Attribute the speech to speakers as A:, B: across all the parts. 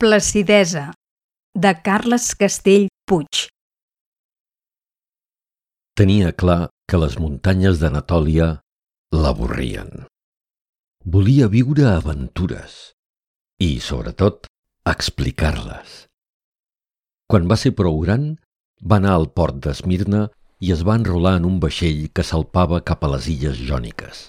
A: Placidesa, de Carles Castell Puig.
B: Tenia clar que les muntanyes d'Anatòlia l'avorrien. Volia viure aventures i, sobretot, explicar-les. Quan va ser prou gran, va anar al port d'Esmirna i es va enrolar en un vaixell que salpava cap a les illes jòniques.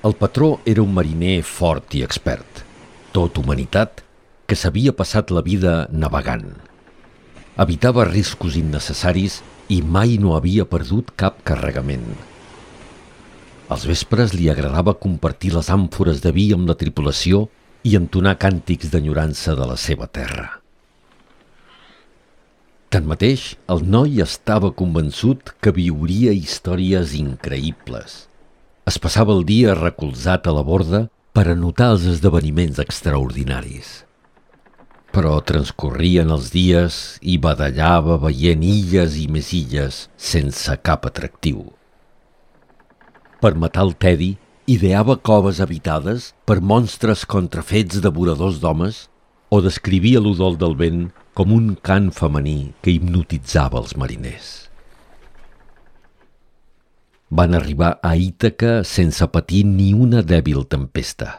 B: El patró era un mariner fort i expert, tot humanitat, que s'havia passat la vida navegant. Evitava riscos innecessaris i mai no havia perdut cap carregament. Als vespres li agradava compartir les àmfores de vi amb la tripulació i entonar càntics d'enyorança de la seva terra. Tanmateix, el noi estava convençut que viuria històries increïbles. Es passava el dia recolzat a la borda per anotar els esdeveniments extraordinaris. Però transcorrien els dies i badallava veient illes i més illes sense cap atractiu. Per matar el tedi, ideava coves habitades per monstres contrafets devoradors d'homes o descrivia l'udol del vent com un cant femení que hipnotitzava els mariners. Van arribar a Ítaca sense patir ni una dèbil tempesta.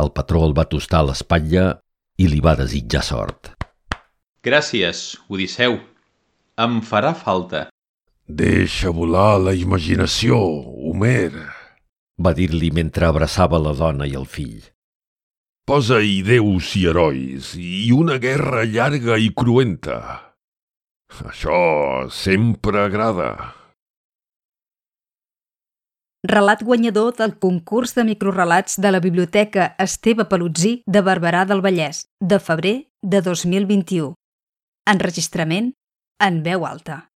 B: El patró el va tostar a l'espatlla i li va desitjar sort.
C: Gràcies, Odisseu. Em farà falta.
D: Deixa volar la imaginació, Homer,
B: va dir-li mentre abraçava la dona i el fill.
D: Posa-hi déus i herois i una guerra llarga i cruenta. Això sempre agrada.
A: Relat guanyador del concurs de microrelats de la Biblioteca Esteve Pelutzí de Barberà del Vallès, de febrer de 2021. Enregistrament en veu alta.